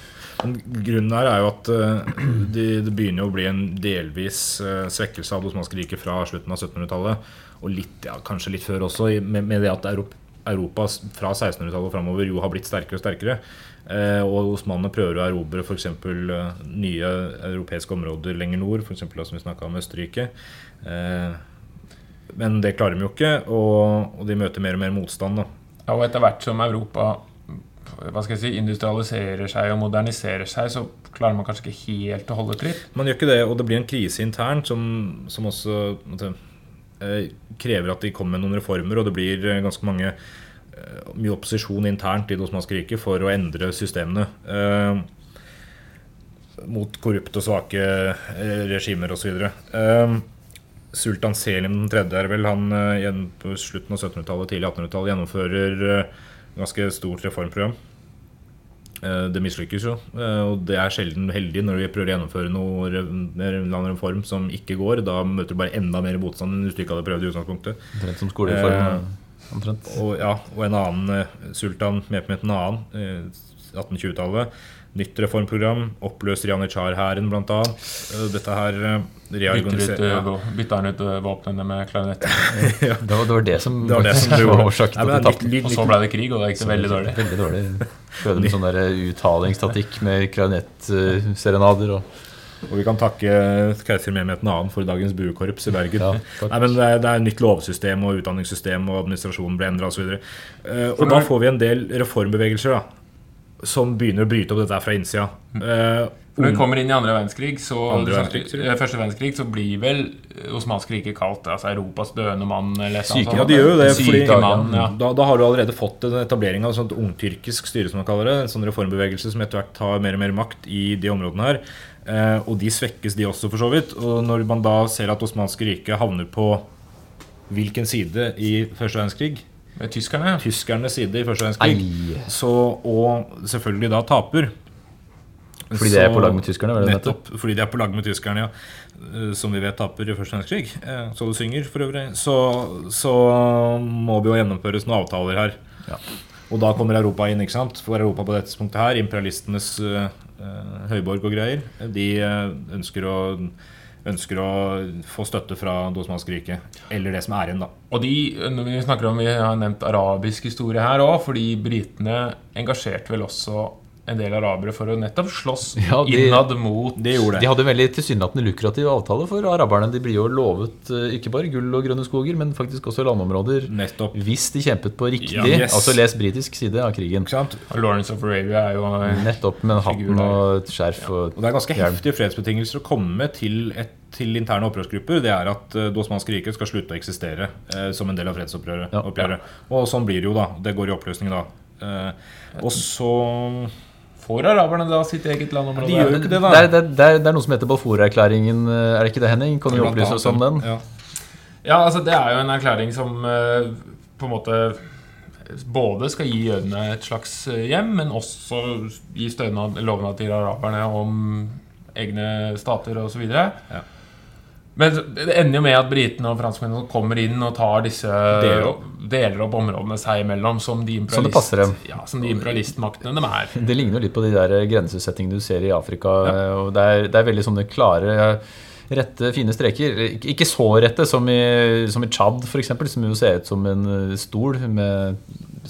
Men grunnen her er jo at eh, det, de begynner å bli en delvis eh, svekkelse av det osmanske riket fra slutten av 1700-tallet. Og litt, ja, kanskje litt før også, med, med det at Europa, Europa fra 1600-tallet og framover jo har blitt sterkere og sterkere. Eh, og osmanene prøver å erobre f.eks. Uh, nye europeiske områder lenger nord, f.eks. som vi snakka om Østerrike. Eh, men det klarer de jo ikke, og, de møter mer og mer motstand. da. Ja, og etter hvert som Europa hva skal jeg si, industrialiserer seg og moderniserer seg, så klarer man kanskje ikke helt å holde tritt. Man gjør ikke det, og det blir en krise internt som, som også måtte, eh, krever at de kommer med noen reformer, og det blir eh, ganske mange eh, mye opposisjon internt i Det osmanske riket for å endre systemene. Eh, mot korrupte og svake eh, regimer osv. Eh, Sultan Selim 3. er vel han eh, på slutten av 1700-tallet, tidlig 1800-tallet gjennomfører eh, ganske stort reformprogram. Eh, Det mislykkes jo, eh, og det er sjelden heldig når vi prøver å gjennomføre noe mer reform som ikke går. Da møter du bare enda mer motstand enn hvis du ikke hadde prøvd i utgangspunktet. Omtrent som skoleformen Eh, omtrent. Og, ja, og en annen eh, sultan med på en annen, eh, 1820-tallet. Nytt reformprogram. Oppløser Janitsjar-hæren, annet. Eh, Dette her reorganiserer ja. bytter han ut våpnene med klarinetter. Det var, det var det som, Det var det som var årsaken til at de tapte. Og så ble det krig, og da gikk det veldig dårlig. Veldig dårlig. Prøvde med sånn uttalingsstatikk med klarinettserenader. og Og vi kan takke keiser Mehmet 2. for dagens buekorps i Bergen. Ja. Nei, men det er, det er nytt lovsystem og utdanningssystem, og administrasjonen ble endra osv. Uh, og da får vi en del reformbevegelser da, som begynner å bryte opp dette fra innsida. Uh, Når vi kommer inn i andre verdenskrig, så, Andre verdenskrig, eh, første verdenskrig, så blir vel Osmansk rike kalt altså Europas døende mann. Eller Syke- Ja, de gjør jo det, fordi- mann, ja. da, da har du allerede fått en etablering av et sånt ungtyrkisk styre, som man kaller det. En sånn reformbevegelse som etter hvert tar mer og mer makt i de områdene her. Eh, og de svekkes, de også, for så vidt. Og når man da ser at osmanske riket havner på hvilken side i første verdenskrig Med tyskerne. tyskernes side i første verdenskrig, så, og selvfølgelig da taper, Fordi det er på lag med tyskerne? Var det nettopp? Nettopp fordi de er på lag med tyskerne, ja. Eh, Som vi vet taper i første verdenskrig. eh, Så du synger, for øvrig. Så, så må det jo gjennomføres noen avtaler her. Ja. Og da kommer Europa inn, ikke sant? For Europa på dette punktet her, imperialistenes eh, høyborg og greier, de eh, ønsker å Ønsker å få støtte fra Dosmanskriket. Eller det som er igjen, da. Og de, når vi snakker om, vi har nevnt arabisk historie her òg, fordi britene engasjerte vel også en del arabere for å nettopp slåss Ja, de- innad mot Det gjorde det. De hadde en veldig tilsynelatende lukrativ avtale for araberne. De blir jo lovet eh, ikke bare gull og grønne skoger, men faktisk også landområder Nettopp. hvis de kjempet på riktig, Ja, yes. altså les britisk side av krigen. Ikke sant? Lawrence of Arabia er jo Nettopp med hatten og et skjerf og Og det er ganske hjelm. heftige fredsbetingelser å komme til, et, til interne opprørsgrupper. Det er at eh, det osmanske riket skal slutte å eksistere eh, som en del av fredsopprøret. Ja. ja. Og sånn blir det jo, da. Det går i oppløsning da. Eh, og så Får araberne da sitt eget landområde? De gjør jo ikke det, da. Det er, det, er, det, er, noe som heter Balfour-erklæringen, eh, er det ikke det, Henning? Kan du opplyse oss om den? Ja. Ja, altså Det er jo en erklæring som eh, på en måte både skal gi jødene et slags eh, hjem, men også gi stønad, lovnad til araberne om egne stater osv. Ja. Men det ender jo med at britene og franskmennene kommer inn og tar disse Deler opp. deler opp områdene seg imellom, som de, dem. ja, som de imperialistmaktene de er. Det ligner jo litt på de der grensesettingene du ser i Afrika. og det, er, det er veldig sånne klare, rette, fine streker. Ikke- Ikke så rette som i, som i Tsjad, f.eks., som jo ser ut som en eh, stol med,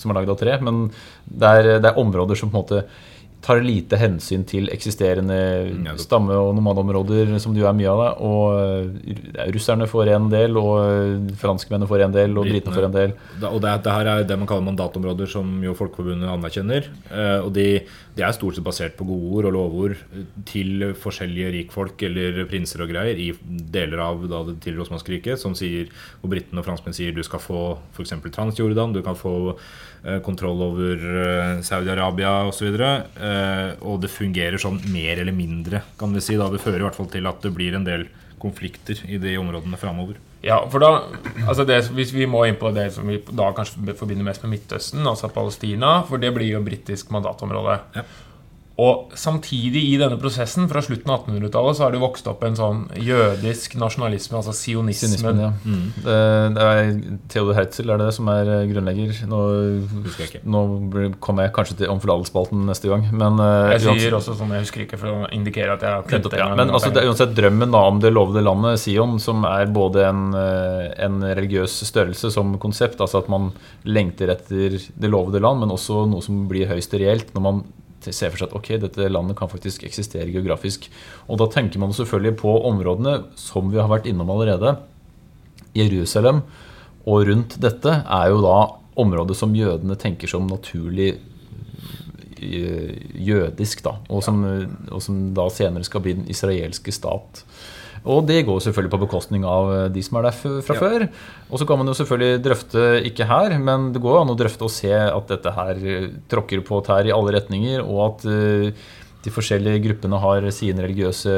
som er lagd av tre. Men det er, det er områder som på en måte tar lite hensyn til eksisterende Ja, stamme- og nomadområder, som det jo er mye av det. Og eh, russerne får en del, og eh, franskmennene får en del, og britene får en del. Og det, det her er det man kaller mandatområder, som jo Folkeforbundet anerkjenner. Eh, og de, de er stort sett basert på godord og lovord til forskjellige rikfolk eller prinser og greier i deler av da, det tidligere Osmanske riket, som sier, og britene og franskmenn sier du skal få f.eks. Transjordan, du kan få kontroll over eh, Saudi-Arabia osv. Eh, og det fungerer sånn mer eller mindre, kan vi si. da Det fører i hvert fall til at det blir en del konflikter i de områdene framover. Ja, for da, altså det, Hvis vi må inn på det som vi da kanskje forbinder mest med Midtøsten, altså Palestina, for det blir jo britisk mandatområde. Ja. Og samtidig i denne prosessen, fra slutten av 1800-tallet, så har det vokst opp en sånn jødisk nasjonalisme, altså sionismen. Ja. Det, det er Theodor Herzl er det som er eh, grunnlegger. Nå, nå kommer jeg kanskje til omforlatelsespalten neste gang, men eh, Jeg uansett- sier også sånn, jeg husker ikke for å indikere at jeg har Nettopp, det ja. Men altså, det er uansett drømmen da om det lovede landet, Sion, som er både en, eh, en religiøs størrelse som konsept, altså at man lengter etter det lovede land, men også noe som blir høyst reelt når man ser for seg at ok, dette landet kan faktisk eksistere geografisk. Og da tenker man selvfølgelig på områdene som vi har vært innom allerede. Jerusalem og rundt dette er jo da området som jødene tenker som naturlig eh, jødisk, da, og som, og som da senere skal bli den israelske stat. Og det går selvfølgelig på bekostning av eh, de som er der fra Ja. før. Og så kan man jo selvfølgelig drøfte, ikke her, men det går an å drøfte og se at dette her eh, tråkker på tær i alle retninger, og at eh, de forskjellige gruppene har sine religiøse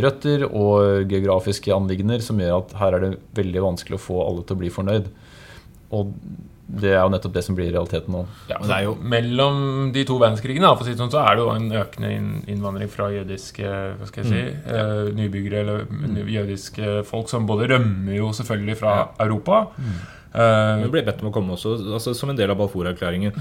røtter og geografiske anliggender som gjør at her er det veldig vanskelig å få alle til å bli fornøyd. Og det er jo nettopp det som blir realiteten nå. Ja, Men det er jo- Mellom de to verdenskrigene for å si det sånn, så er det jo en økende innvandring fra jødiske hva skal jeg si, Mm. eh, nybyggere eller jødiske folk som både rømmer jo selvfølgelig fra Europa. Eh, Vi ble bedt om å komme også, altså som en del av Balfour-erklæringen.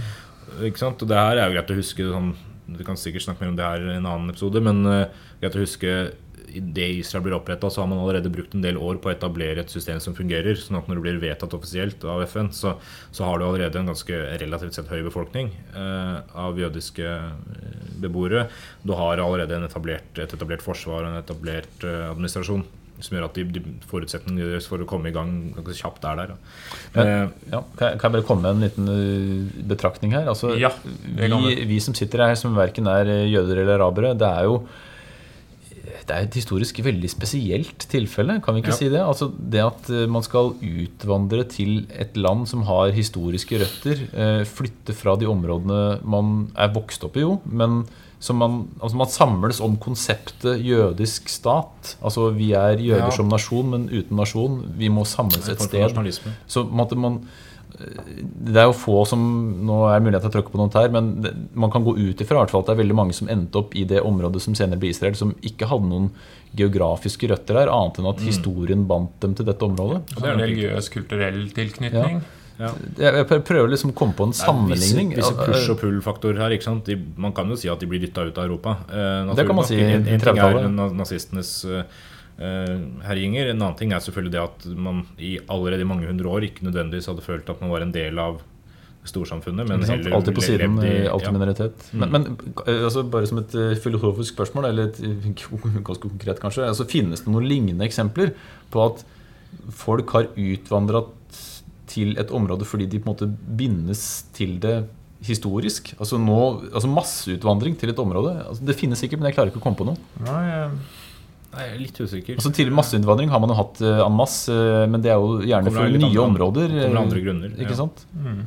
Ikke sant? Og det her er jo greit å huske sånn, Vi kan sikkert snakke mer om det her i en annen episode, men uh, greit å huske Idet Israel blir oppretta, så har man allerede brukt en del år på å etablere et system som fungerer. sånn at når det blir vedtatt offisielt av FN, så, så har du allerede en ganske relativt sett høy befolkning eh, av jødiske eh, beboere. Du har allerede en etablert, et etablert forsvar og en etablert eh, administrasjon. Som gjør at de, de forutsetningene deres for å komme i gang ganske kjapt er der. Eh, Ja, kan, jeg, bare komme med en liten uh, betraktning her? Altså, Ja, vi, vi som sitter her, som verken er uh, jøder eller arabere, det er jo det er et historisk veldig spesielt tilfelle, kan vi ikke Ja. si det? Altså Det at uh, man skal utvandre til et land som har historiske røtter, uh, flytte fra de områdene man er vokst opp i, jo, men som man, altså man samles om konseptet jødisk stat. Altså Vi er jøder Ja. som nasjon, men uten nasjon. Vi må samles et sted. Så måtte man Det er jo få som Nå er det mulighet til å tråkker på noe her, men det, man kan gå ut ifra at det er veldig mange som endte opp i det området som senere ble Israel, som ikke hadde noen geografiske røtter der, annet enn at historien bandt dem til dette området. Så det er en religiøs, kulturell tilknytning. Ja. Jeg, jeg prøver liksom å komme på en er sammenligning. Visse, visse push- og pull-faktorer her. ikke sant? De, man kan jo si at de blir dytta ut av Europa. Eh, Det kan man si i En, en ting 30-tallet. er nazistenes eh, herjinger. En annen ting er selvfølgelig det at man i allerede i mange hundre år ikke nødvendigvis hadde følt at man var en del av storsamfunnet, men heller Alltid på siden, i- eh, alltid ja. Mm. minoritet. Men, men eh, altså, bare som et eh, filosofisk spørsmål, eller et eh, ganske konkret kanskje, altså, finnes det noen lignende eksempler på at folk har utvandra til et område fordi de på en måte bindes til det historisk? Altså, nå, altså masseutvandring til et område? Altså, det finnes sikkert, men jeg klarer ikke å komme på noe. Nei, eh, Nei, jeg er litt usikker. Altså, til masseinnvandring har man jo hatt uh, en masse, uh, men det er jo gjerne for nye andre- områder. kommer eh, andre grunner, Ikke ja. sant? mm.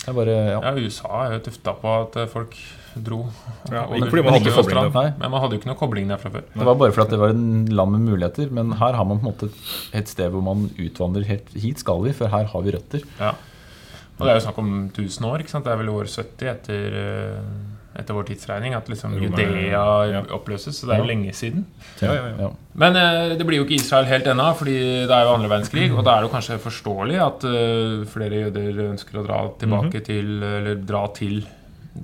Det er bare, ja. Ja, USA er jo tufta på at folk dro. Ja, over- ikke fordi man ikke kobling der. Men man hadde jo ikke noe kobling der fra før. Det var bare fordi det var en land med muligheter. Men her har man på en måte et sted hvor man utvandrer helt Hit skal vi, for her har vi røtter. Ja. Og det er jo snakk om 1000 år. ikke sant? Det er vel år 70 etter, eh, etter vår tidsregning at liksom Judea ja. oppløses. Så det er jo Ja. lenge siden. Ja, ja, ja. Ja. Men eh, det blir jo ikke Israel helt ennå, fordi det er jo andre verdenskrig. Og da er det jo kanskje forståelig at uh, flere jøder ønsker å dra tilbake til Eller dra til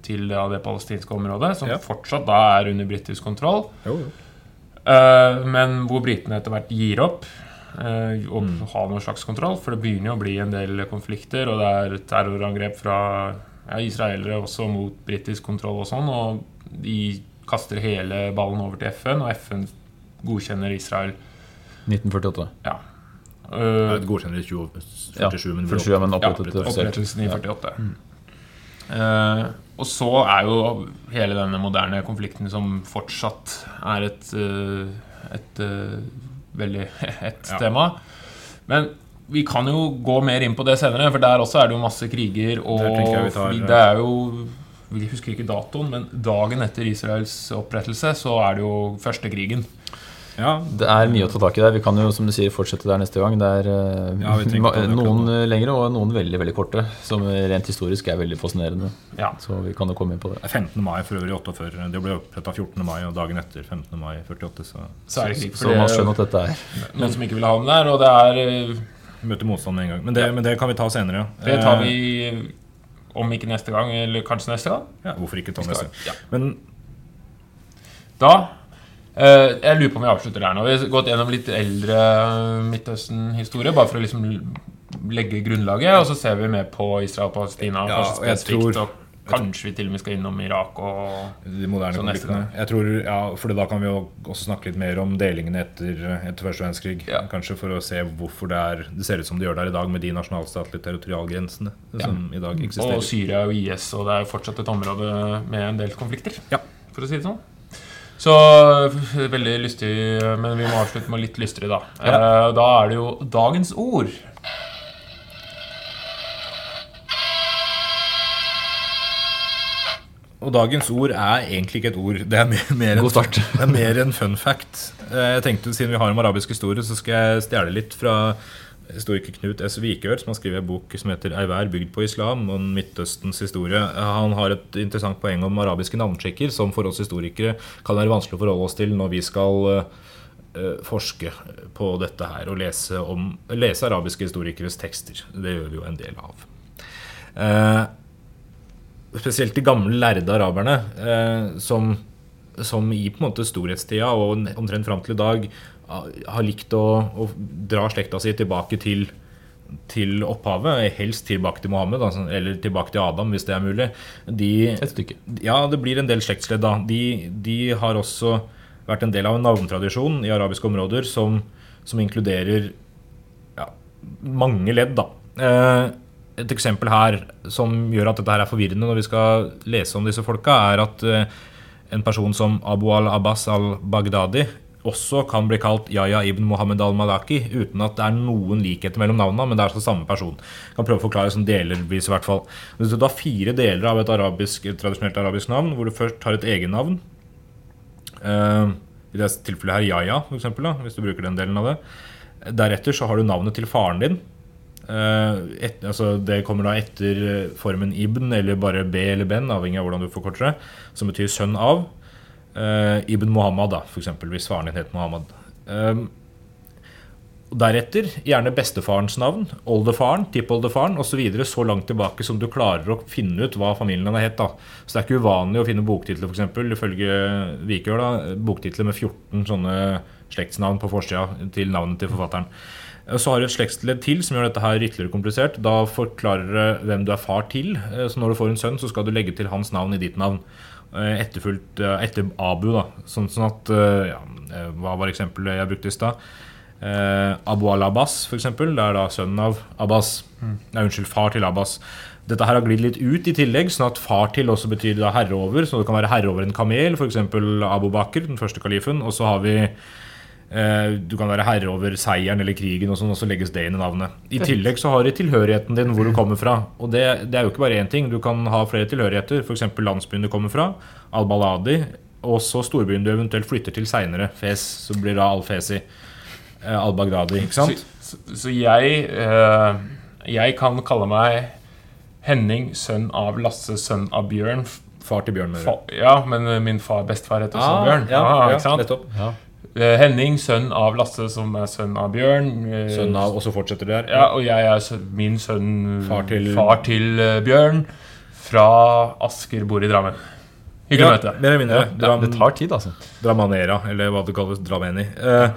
til ja, det palestinske området, som Ja. fortsatt da er under britisk kontroll. Jo, jo. Uh, men hvor britene etter hvert gir opp eh, og Mm. har noen slags kontroll. For det begynner jo å bli en del konflikter, og det er terrorangrep fra ja, israelere også mot britisk kontroll og sånn. Og de kaster hele ballen over til FN, og FN godkjenner Israel. 1948. Ja. Uh, Eh, godkjenner i 2047, Ja, 47, men 47, men opprettet ja, opprettelsen i 48. Eh, og så er jo hele denne moderne konflikten som fortsatt er et, uh, et uh, veldig hett Ja. tema. Men vi kan jo gå mer inn på det senere, for der også er det jo masse kriger. Og tar- det er jo Vi husker ikke datoen, men dagen etter Israels opprettelse så er det jo første krigen. Ja, Det er mye å ta tak i der. Vi kan jo som du sier, fortsette der neste gang. Det er eh, Ja, noen eh, lengre og noen veldig veldig korte. Som rent historisk er veldig fascinerende. Ja. Så vi kan jo komme inn på det. det er 15. mai for øvrig 48. Det ble oppretta 14. mai, og dagen etter 15. mai 48. Så Så er det krig. Så man skjønner at dette er noen som ikke vil ha den der, og det er eh, møter motstand en gang. Men det, men det kan vi ta senere. Det tar Eh, vi om ikke neste gang, eller kanskje neste gang. Ja, hvorfor ikke ta neste gang? ja. Men Da Uh, Jeg lurer på om vi avslutter der nå. Vi har gått gjennom litt eldre Midtøsten-historie, bare for å liksom legge grunnlaget, og så ser vi mer på Israel og Palestina, Ja, og jeg tror- og kanskje vi til og med skal innom Irak og de moderne konfliktene Jeg tror, ja, for da kan vi jo også snakke litt mer om delingene etter, etter første verdenskrig. Ja. Kanskje for å se hvorfor det er Det ser ut som det gjør der i dag, med de nasjonalstatlige territorialgrensene som i dag eksisterer. Og. Syria og IS, og det er jo fortsatt et område med en del konflikter, Ja. for å si det sånn. Så veldig lystig, men vi må avslutte med litt lystigere, da. Ja. Da er det jo dagens ord. Og dagens ord er egentlig ikke et ord. Det er mer, mer, God start. det er mer en fun fact. Eh, Jeg tenkte Siden vi har om arabisk historie, så skal jeg stjele litt fra historiker Knut S. Vikør, som har skrevet en bok som heter 'Ei vær bygd på islam', om Midtøstens historie. Han har et interessant poeng om arabiske navnsjekker, som for oss historikere kan være vanskelig å forholde oss til når vi skal eh, forske på dette her og lese, om, lese arabiske historikeres tekster. Det gjør vi jo en del av. Spesielt de gamle lærde araberne, eh, som, som i på en måte storhetstida og omtrent fram til i dag ah, har likt å, å dra slekta si tilbake til, til opphavet, helst tilbake til Mohammed, altså, eller tilbake til Adam, hvis det er mulig. De, et stykke. ja, det blir en del slektsledd da. De, de har også vært en del av en navntradisjon i arabiske områder som, som inkluderer ja, mange ledd, da. Eh, et eksempel her som gjør at dette her er forvirrende når vi skal lese om disse folka, er at eh, en person som Abu al-Abbas al-Baghdadi også kan bli kalt Yahya ibn Mohammed al-Malaki, uten at det er noen likheter mellom navnene, men det er altså samme person. Jeg kan prøve å forklare som delervis, i hvert fall. Hvis du har fire deler av et arabisk, et tradisjonelt arabisk navn, hvor du først har et egennavn, uh, i det tilfellet her Yahya, for da, hvis du bruker den delen av det. Deretter så har du navnet til faren din, Eh, et, altså det kommer da etter eh, formen ibn, eller bare b eller ben, avhengig av hvordan du forkorter det, som betyr sønn av. Uh, ibn Muhammad, da, eksempel, hvis faren din het Muhammad. Eh, Deretter gjerne bestefarens navn, oldefaren, tippoldefaren osv. Så, videre, så langt tilbake som du klarer å finne ut hva familien har hett. Så det er ikke uvanlig å finne boktitler, f.eks. Ifølge Vikør, da, boktitler med 14 sånne slektsnavn på forsida til navnet til forfatteren. Så har du et slektsledd til som gjør dette her ytterligere komplisert. Da forklarer det hvem du er far til. Eh, Så når du får en sønn, så skal du legge til hans navn i ditt navn. Eh, Etterfulgt eh, etter Abu, da. Sånn, sånn at ja, Hva var eksempelet jeg brukte i stad? Eh, Abu al-Abbas, f.eks. Det er da sønnen av Abbas. Nei, unnskyld, far til Abbas. Dette her har glidd litt ut i tillegg, sånn at far til også betyr da herre over. Så det kan være herre over en kamel, f.eks. Abu Bakr, den første kalifen. Og så har vi Du kan være herre over seieren eller krigen, og sånn, og så legges det inn i navnet. I tillegg så har du tilhørigheten din, hvor du kommer fra. Og det, det er jo ikke bare én ting. Du kan ha flere tilhørigheter, f.eks. landsbyen du kommer fra, al-Baladi, og så storbyen du eventuelt flytter til seinere, Fes, så blir da al-Fesi. eh, Al-Baghdadi, ikke sant? Så, så jeg eh, Jeg kan kalle meg Henning, sønn av Lasse, sønn av Bjørn. Far til Bjørn Møre. Ja, men min far, bestefar heter også Bjørn. ja, Ah, ja, ikke sant? nettopp. Eh, Henning, sønn av Lasse, som er sønn av Bjørn. Eh, Sønn av, og så fortsetter det der. Ja, og jeg er sønn, min sønn Far til- far til uh, Bjørn fra Asker, bor i Drammen. Hyggelig å Ja, møte. mer eller mindre. Ja, Dram, det tar tid, altså. Dramanera, eller hva det kalles. Drameni. Uh,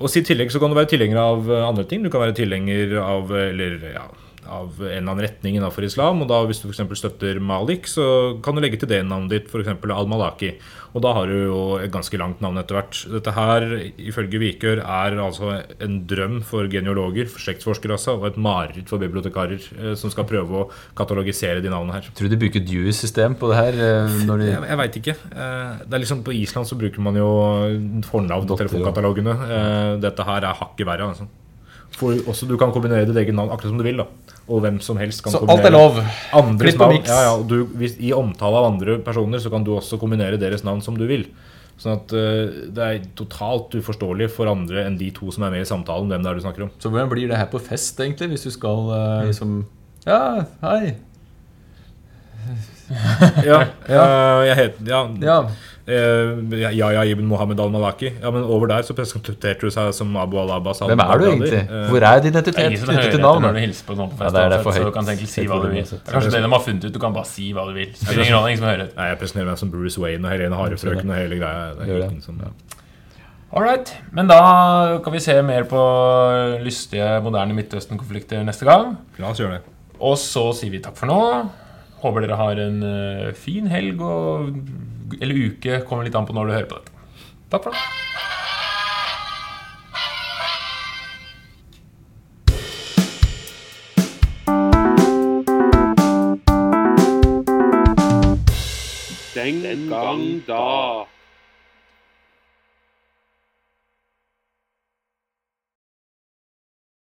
og si I tillegg så kan du være tilhenger av eh, andre ting. Du kan være tilhenger av eh, eller, ja, av en eller annen retning innenfor islam. Og da Hvis du f.eks. støtter Malik, så kan du legge til det navnet ditt, f.eks. al-Malaki. Og da har du jo et ganske langt navn etter hvert. Dette her, ifølge Vikør, er altså en drøm for geneologer, for slektsforskere altså, og et mareritt for bibliotekarer eh, som skal prøve å katalogisere de navnene her. Tror du de bruker Dewey-system på det her? eh, de Jeg, jeg veit ikke. Eh, Det er liksom På Island så bruker man jo fornavn på telefonkatalogene. Eh, Dette her er hakket verre. Altså. For også Du kan kombinere ditt eget navn akkurat som du vil. da Og hvem som helst kan Så alt er lov. andres navn. miks. Ja, ja, du, hvis, I omtale av andre personer så kan du også kombinere deres navn som du vil. Sånn at uh, det er totalt uforståelig for andre enn de to som er med i samtalen, hvem det er du snakker om. Så hvordan blir det her på fest, egentlig? Hvis du skal eh, liksom Ja, hei. Ja, eh, jeg heter ja, Ja. Eh, Yahya ibn Mohammed al-Malaki. Ja, men over der så presenterte du seg som Abu al-Abbas. Hvem er du egentlig? Eh, Hvor er din identitet knyttet til etter når du hilser på noen på Ja, fest. det er så du kan egentlig si hva du vil. Det er kanskje det de har funnet ut. Du kan bare si hva du vil. Spiller ingen rolle, ingen som hører. Nei, jeg presenterer meg som Bruce Wayne og Helene Harefrøken og hele greia. Det er ingen som, Alright, men da kan vi se mer på lystige, moderne Midtøsten-konflikter neste gang. La oss gjøre det. Og så sier vi takk for nå. Håper dere har en eh, fin helg og, eller uke. Kommer litt an på når du hører på dette. Takk for det. Den gang da.